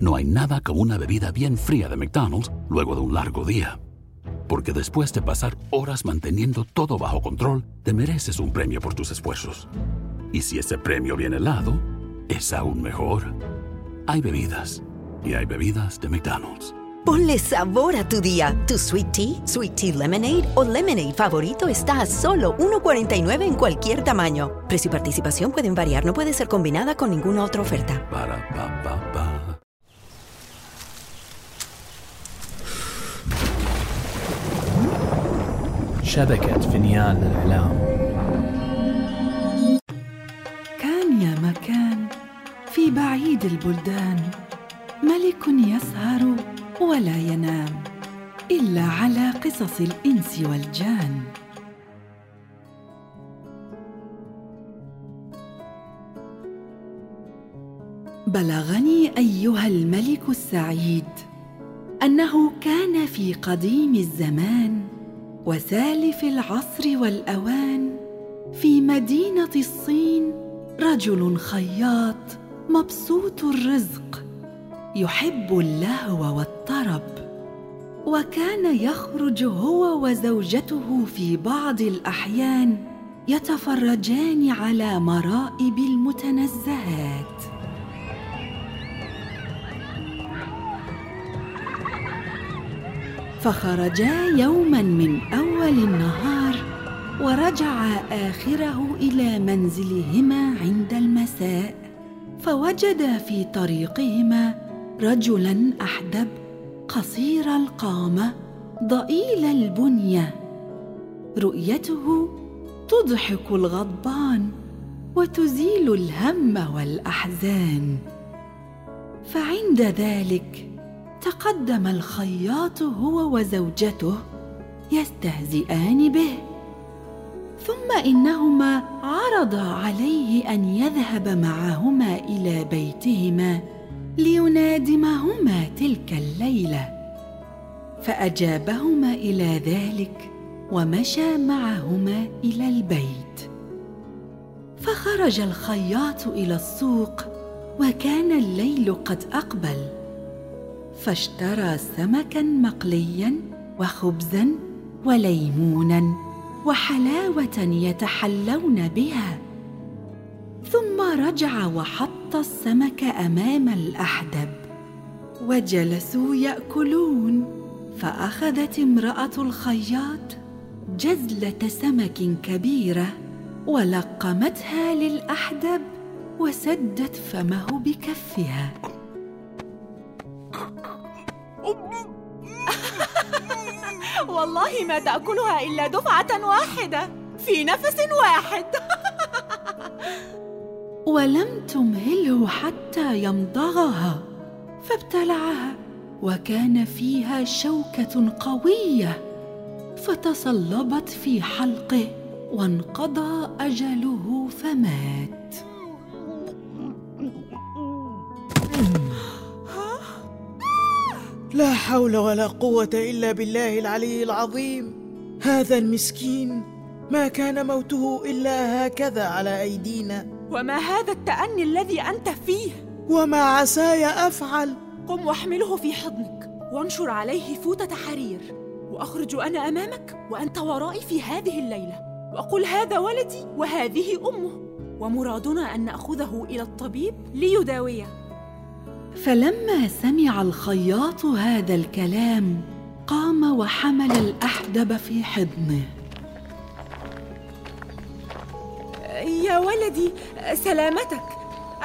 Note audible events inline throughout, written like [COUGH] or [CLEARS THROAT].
No hay nada como una bebida bien fría de McDonald's luego de un largo día. Porque después de pasar horas manteniendo todo bajo control, te mereces un premio por tus esfuerzos. Y si ese premio viene helado, es aún mejor. Hay bebidas. Y hay bebidas de McDonald's. Ponle sabor a tu día. Tu sweet tea, sweet tea lemonade o lemonade favorito está a solo 1.49 en cualquier tamaño. Precio y participación pueden variar, no puede ser combinada con ninguna otra oferta. Para pa pa pa. شبكة فينيان للإعلام. كان يا مكان في بعيد البلدان ملك يسهر ولا ينام إلا على قصص الإنس والجان. بلغني أيها الملك السعيد أنه كان في قديم الزمان وسالف العصر والأوان في مدينة الصين رجل خياط مبسوط الرزق يحب اللهو والطرب وكان يخرج هو وزوجته في بعض الأحيان يتفرجان على مرائب المتنزهات. فخرجا يوما من أول النهار ورجعا آخره إلى منزلهما عند المساء فوجدا في طريقهما رجلا أحدب قصير القامة ضئيل البنية. رؤيته تضحك الغضبان وتزيل الهم والأحزان. فعند ذلك تقدم الخياط هو وزوجته يستهزئان به. ثم إنهما عرضا عليه أن يذهب معهما إلى بيتهما لينادمهما تلك الليلة. فأجابهما إلى ذلك ومشى معهما إلى البيت. فخرج الخياط إلى السوق وكان الليل قد أقبل. فاشترى سمكا مقليا وخبزا وليمونا وحلاوة يتحلون بها. ثم رجع وحط السمك أمام الأحدب وجلسوا يأكلون فأخذت امرأة الخياط جزلة سمك كبيرة ولقمتها للأحدب وسدت فمه بكفها. [LAUGHS] والله ما تأكلها إلا دفعة واحدة في نفس واحد. [LAUGHS] ولم تمهله حتى يمضغها فابتلعها وكان فيها شوكة قوية فتصلبت في حلقه وانقضى أجله فمات. لا حول ولا قوة إلا بالله العلي العظيم. هذا المسكين ما كان موته إلا هكذا على أيدينا. وما هذا التأني الذي أنت فيه؟ وما عساي أفعل؟ قم واحمله في حضنك وانشر عليه فوطة حرير. وأخرج أنا أمامك وأنت ورائي في هذه الليلة. وأقول هذا ولدي وهذه أمه. ومرادنا أن نأخذه إلى الطبيب ليداويه. فلما سمع الخياط هذا الكلام قام وحمل الأحدب في حضنه يا ولدي سلامتك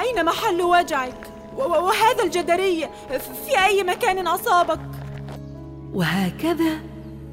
أين محل وجعك؟ وهذا الجدري في أي مكان أصابك؟ وهكذا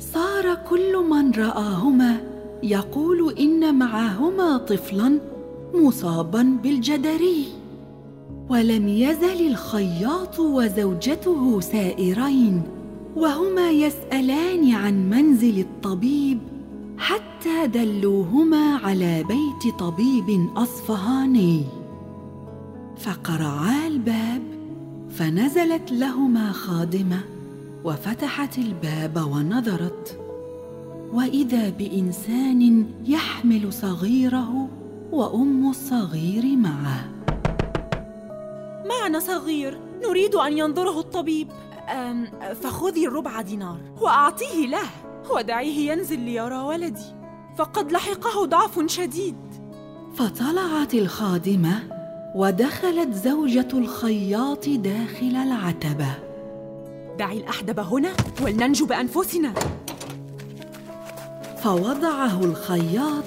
صار كل من رآهما يقول إن معهما طفلا مصابا بالجدري ولم يزل الخياط وزوجته سائرين وهما يسألان عن منزل الطبيب حتى دلوهما على بيت طبيب أصفهاني. فقرعا الباب فنزلت لهما خادمة وفتحت الباب ونظرت. وإذا بإنسان يحمل صغيره وأم الصغير معه. معنى صغير نريد أن ينظره الطبيب. أم فخذي الربع دينار. وأعطيه له. ودعيه ينزل ليرى ولدي. فقد لحقه ضعف شديد. فطلعت الخادمة ودخلت زوجة الخياط داخل العتبة. دعي الأحدب هنا ولننجو بأنفسنا فوضعه الخياط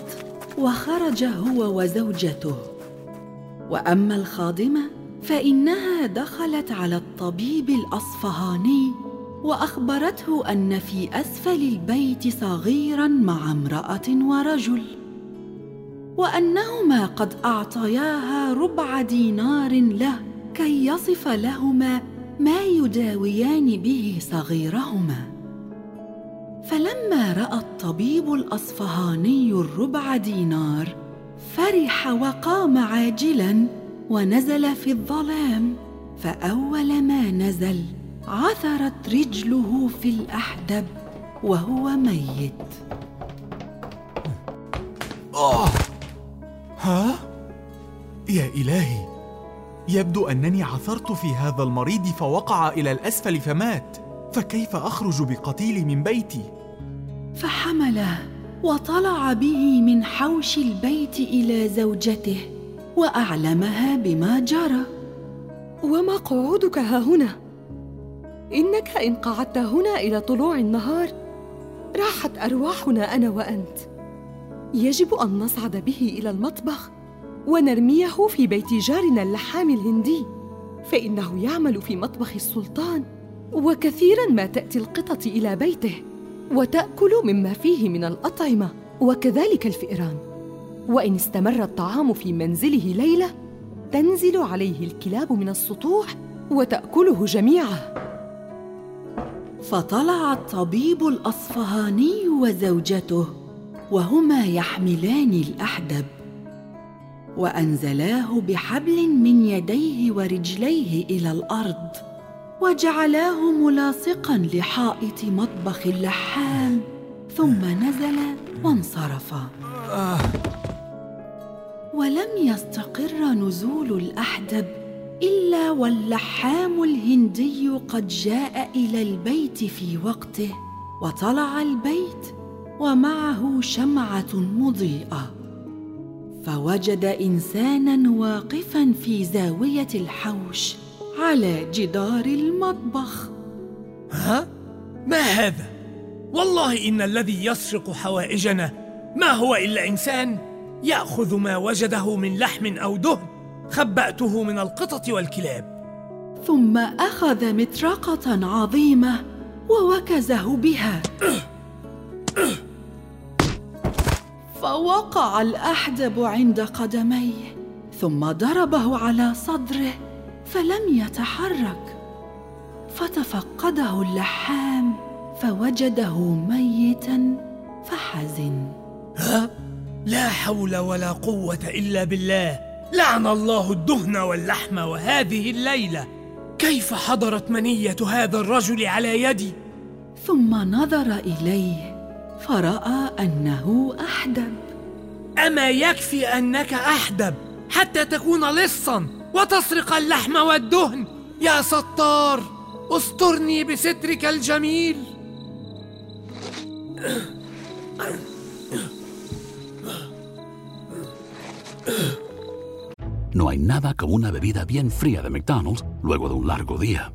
وخرج هو وزوجته. وأما الخادمة فإنها دخلت على الطبيب الأصفهاني وأخبرته أن في أسفل البيت صغيرا مع امرأة ورجل وأنهما قد أعطياها ربع دينار له كي يصف لهما ما يداويان به صغيرهما. فلما رأى الطبيب الأصفهاني الربع دينار فرح وقام عاجلا ونزل في الظلام فأول ما نزل عثرت رجله في الأحدب وهو ميت آه ها؟ يا إلهي يبدو أنني عثرت في هذا المريض فوقع إلى الأسفل فمات فكيف أخرج بقتيلي من بيتي؟ فحمله وطلع به من حوش البيت إلى زوجته وأعلمها بما جرى. وما قعودك ها هنا. إنك إن قعدت هنا إلى طلوع النهار راحت أرواحنا أنا وأنت. يجب أن نصعد به إلى المطبخ ونرميه في بيت جارنا اللحام الهندي فإنه يعمل في مطبخ السلطان وكثيرا ما تأتي القطط إلى بيته وتأكل مما فيه من الأطعمة وكذلك الفئران. وإن استمر الطعام في منزله ليلة تنزل عليه الكلاب من السطوح وتأكله جميعا. فطلع الطبيب الأصفهاني وزوجته وهما يحملان الأحدب. وأنزلاه بحبل من يديه ورجليه إلى الأرض وجعلاه ملاصقا لحائط مطبخ اللحام ثم نزل وانصرف. ولم يستقر نزول الأحدب إلا واللحام الهندي قد جاء إلى البيت في وقته وطلع البيت ومعه شمعة مضيئة فوجد إنسانا واقفا في زاوية الحوش على جدار المطبخ ها؟ ما هذا؟ والله إن الذي يسرق حوائجنا ما هو إلا إنسان يأخذ ما وجده من لحم أو دهن خبأته من القطط والكلاب. ثم أخذ مطرقة عظيمة ووكزه بها. فوقع الأحدب عند قدميه ثم ضربه على صدره فلم يتحرك. فتفقده اللحام فوجده ميتا فحزن. ها؟ لا حول ولا قوة إلا بالله. لعن الله الدهن واللحم وهذه الليلة. كيف حضرت منية هذا الرجل على يدي؟ ثم نظر إليه فرأى أنه أحدب. أما يكفي أنك أحدب حتى تكون لصا وتسرق اللحم والدهن؟ يا ستار استرني بسترك الجميل. [CLEARS THROAT] No hay nada como una bebida bien fría de McDonald's luego de un largo día.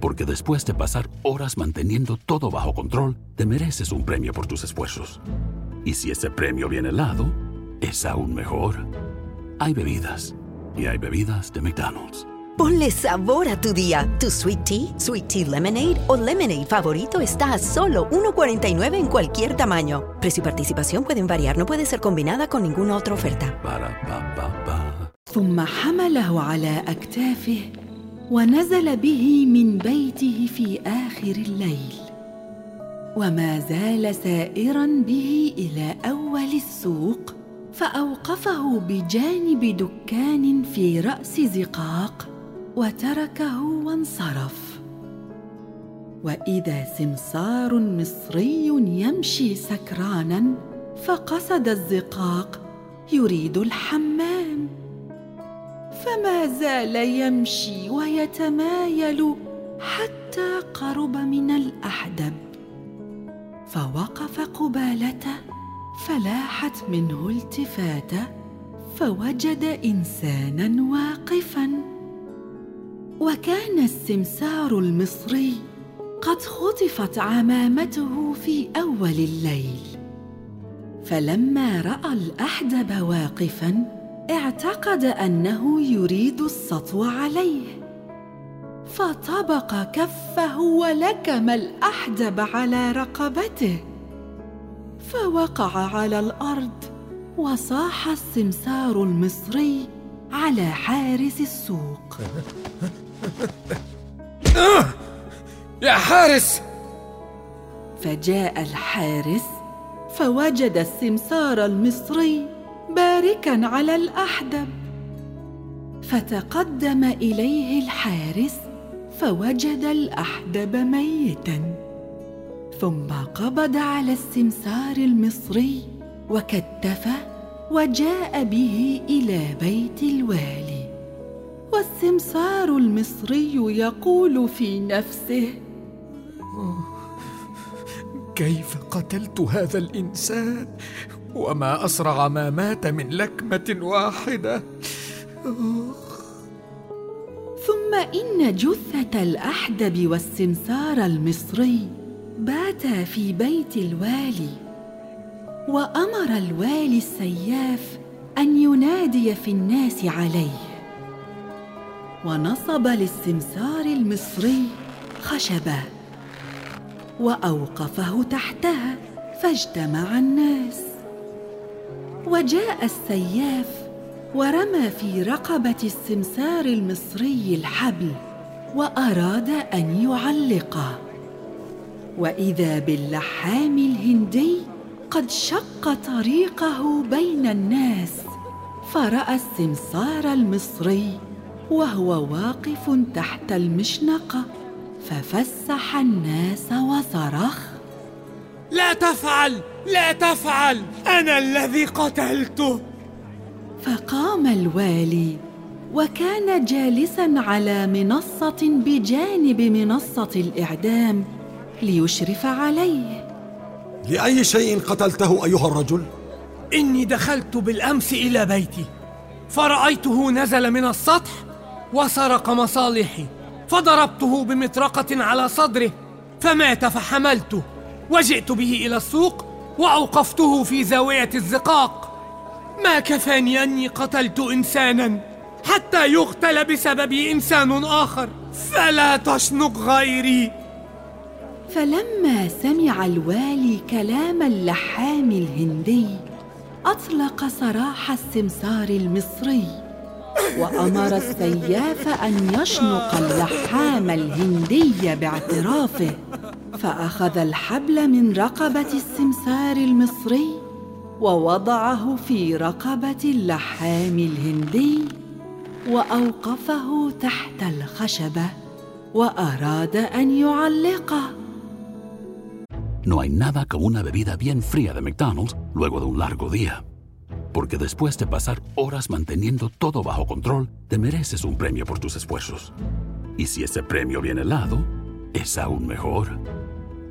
Porque después de pasar horas manteniendo todo bajo control, te mereces un premio por tus esfuerzos. Y si ese premio viene helado, es aún mejor. Hay bebidas y hay bebidas de McDonald's. Ponle sabor a tu día. Tu sweet tea, sweet tea lemonade o lemonade favorito está a solo 1.49 en cualquier tamaño. Precio y participación pueden variar, no puede ser combinada con ninguna otra oferta. ثم حمله على أكتافه ونزل به من بيته في آخر الليل وما زال سائرا به إلى أول السوق فأوقفه بجانب دكان في رأس زقاق وتركه وانصرف. وإذا سمسار مصري يمشي سكرانا فقصد الزقاق يريد الحمام. فما زال يمشي ويتمايل حتى قرب من الأحدب. فوقف قبالته فلاحت منه التفاته فوجد إنسانا واقفا. وكان السمسار المصري قد خطفت عمامته في أول الليل. فلما رأى الأحدب واقفا اعتقد أنه يريد السطو عليه. فطبق كفه ولكم الأحدب على رقبته. فوقع على الأرض وصاح السمسار المصري على حارس السوق. [LAUGHS] [LAUGHS] يا حارس! فجاء الحارس فوجد السمسار المصري باركا على الأحدب. فتقدم إليه الحارس فوجد الأحدب ميتا. ثم قبض على السمسار المصري وكتفه وجاء به إلى بيت الوالي. والسمسار المصري يقول في نفسه كيف قتلت هذا الإنسان؟ وما أسرع ما مات من لكمة واحدة. ثم إن جثة الأحدب والسمسار المصري باتا في بيت الوالي وأمر الوالي السياف أن ينادي في الناس عليه. ونصب للسمسار المصري خشبة وأوقفه تحتها فاجتمع الناس. وجاء السياف ورمى في رقبة السمسار المصري الحبل وأراد أن يعلقه. وإذا باللحام الهندي قد شق طريقه بين الناس فرأى السمسار المصري وهو واقف تحت المشنقة ففسح الناس وصرخ. لا تفعل! لا تفعل! أنا الذي قتلته! فقام الوالي وكان جالسا على منصة بجانب منصة الإعدام ليشرف عليه. لأي شيء قتلته أيها الرجل؟ إني دخلت بالأمس إلى بيتي فرأيته نزل من السطح وسرق مصالحي فضربته بمطرقة على صدره فمات فحملته وجئت به إلى السوق وأوقفته في زاوية الزقاق. ما كفاني أني قتلت إنسانا حتى يقتل بسببي إنسان آخر. فلا تشنق غيري. فلما سمع الوالي كلام اللحام الهندي أطلق سراح السمسار المصري. وأمر السياف أن يشنق اللحام الهندي باعترافه فأخذ الحبل من رقبة السمسار المصري ووضعه في رقبة اللحام الهندي وأوقفه تحت الخشبة وأراد أن يعلقه No hay nada como una bebida bien fría de McDonald's luego de un largo día. Porque después de pasar horas manteniendo todo bajo control, te mereces un premio por tus esfuerzos. Y si ese premio viene helado, es aún mejor.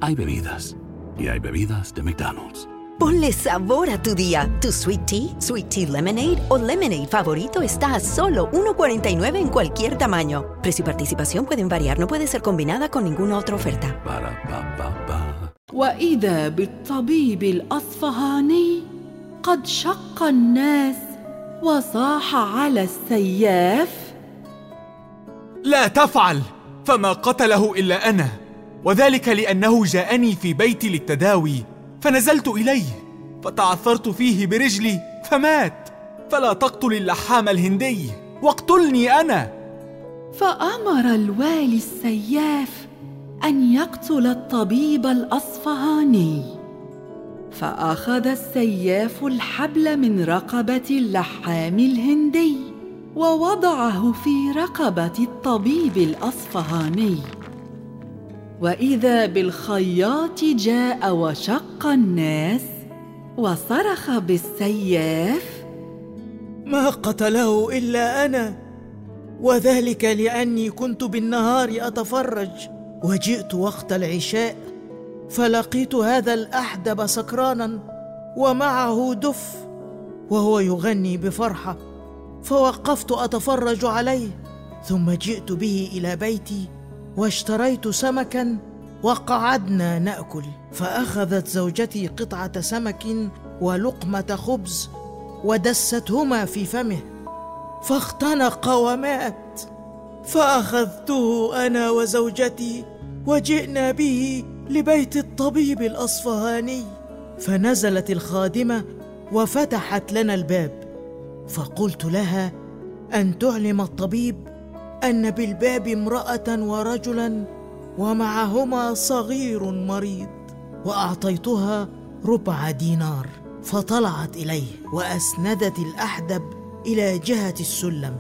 Hay bebidas. Y hay bebidas de McDonald's. Ponle sabor a tu día. Tu sweet tea, sweet tea lemonade o lemonade favorito está a solo 1.49 en cualquier tamaño. Precio y participación pueden variar, no puede ser combinada con ninguna otra oferta. Para pa pa pa. قد شق الناس وصاح على السياف؟ لا تفعل فما قتله إلا أنا وذلك لأنه جاءني في بيتي للتداوي فنزلت إليه فتعثرت فيه برجلي فمات فلا تقتل اللحام الهندي واقتلني أنا. فأمر الوالي السياف أن يقتل الطبيب الأصفهاني. فأخذ السياف الحبل من رقبة اللحام الهندي ووضعه في رقبة الطبيب الأصفهاني. وإذا بالخياط جاء وشق الناس وصرخ بالسياف ما قتله إلا أنا وذلك لأني كنت بالنهار أتفرج وجئت وقت العشاء فلقيت هذا الأحدب سكرانا ومعه دف وهو يغني بفرحة فوقفت أتفرج عليه ثم جئت به إلى بيتي واشتريت سمكا وقعدنا نأكل فأخذت زوجتي قطعة سمك ولقمة خبز ودستهما في فمه فاختنق ومات فأخذته أنا وزوجتي وجئنا به لبيت الطبيب الأصفهاني. فنزلت الخادمة وفتحت لنا الباب. فقلت لها أن تعلم الطبيب أن بالباب امرأة ورجلا ومعهما صغير مريض. وأعطيتها ربع دينار. فطلعت إليه وأسندت الأحدب إلى جهة السلم.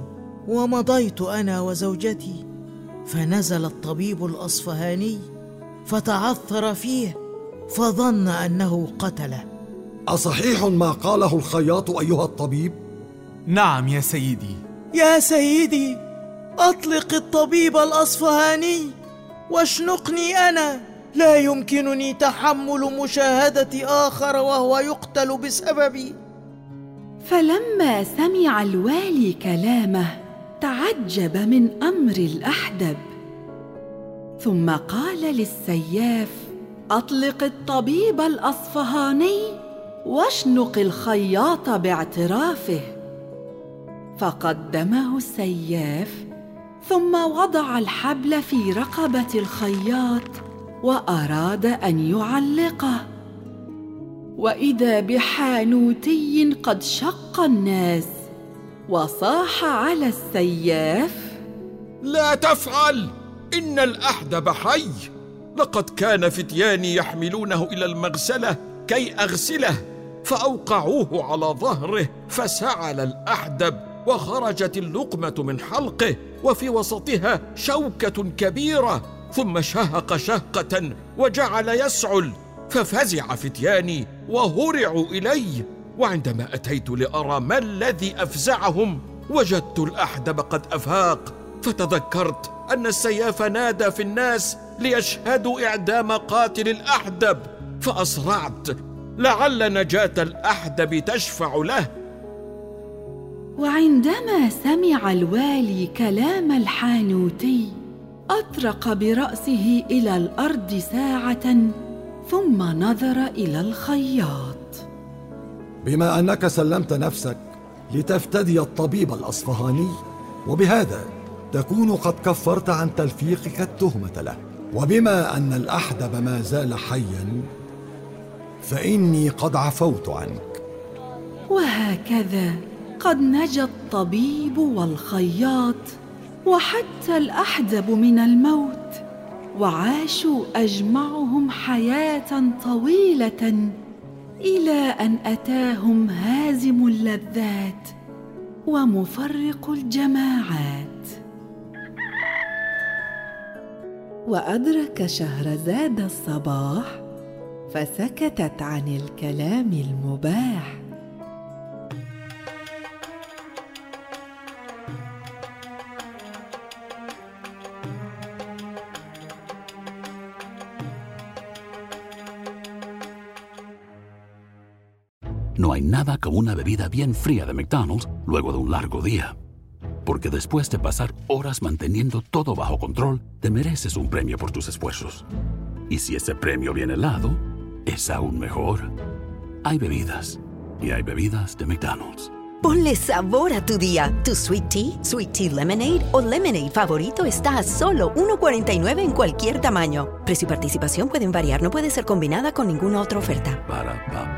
ومضيت أنا وزوجتي. فنزل الطبيب الأصفهاني فتعثر فيه فظن أنه قتله. أصحيح ما قاله الخياط أيها الطبيب؟ نعم يا سيدي. يا سيدي أطلق الطبيب الأصفهاني واشنقني أنا. لا يمكنني تحمل مشاهدة آخر وهو يقتل بسببي. فلما سمع الوالي كلامه تعجب من أمر الأحدب. ثم قال للسياف أطلق الطبيب الأصفهاني واشنق الخياط باعترافه. فقدمه السياف ثم وضع الحبل في رقبة الخياط وأراد أن يعلقه. وإذا بحانوتي قد شق الناس وصاح على السياف لا تفعل! إن الاحدب حي لقد كان فتياني يحملونه إلى المغسلة كي أغسله فأوقعوه على ظهره فسعل الأحدب وخرجت اللقمة من حلقه وفي وسطها شوكة كبيرة ثم شهق شهقة وجعل يسعل ففزع فتياني وهرعوا إلي. وعندما أتيت لأرى ما الذي أفزعهم وجدت الأحدب قد أفاق فتذكرت أن السياف نادى في الناس ليشهدوا إعدام قاتل الأحدب فأسرعت. لعل نجاة الأحدب تشفع له. وعندما سمع الوالي كلام الحانوتي أطرق برأسه إلى الأرض ساعة ثم نظر إلى الخياط. بما أنك سلمت نفسك لتفتدي الطبيب الأصفهاني وبهذا تكون قد كفرت عن تلفيقك التهمة له. وبما أن الأحدب ما زال حيا فإني قد عفوت عنك. وهكذا قد نجا الطبيب والخياط وحتى الأحدب من الموت وعاشوا أجمعهم حياة طويلة إلى أن أتاهم هازم اللذات ومفرق الجماعات. وادرك شهرزاد الصباح فسكتت عن الكلام المباح No hay nada como una bebida bien fría de McDonald's luego de un largo día. Porque después de pasar horas manteniendo todo bajo control, te mereces un premio por tus esfuerzos. Y si ese premio viene helado, es aún mejor. Hay bebidas. Y hay bebidas de McDonald's. Ponle sabor a tu día. Tu sweet tea, sweet tea lemonade o lemonade favorito está a solo 1.49 en cualquier tamaño. Precio y participación pueden variar, no puede ser combinada con ninguna otra oferta. Para, pa, pa, pa.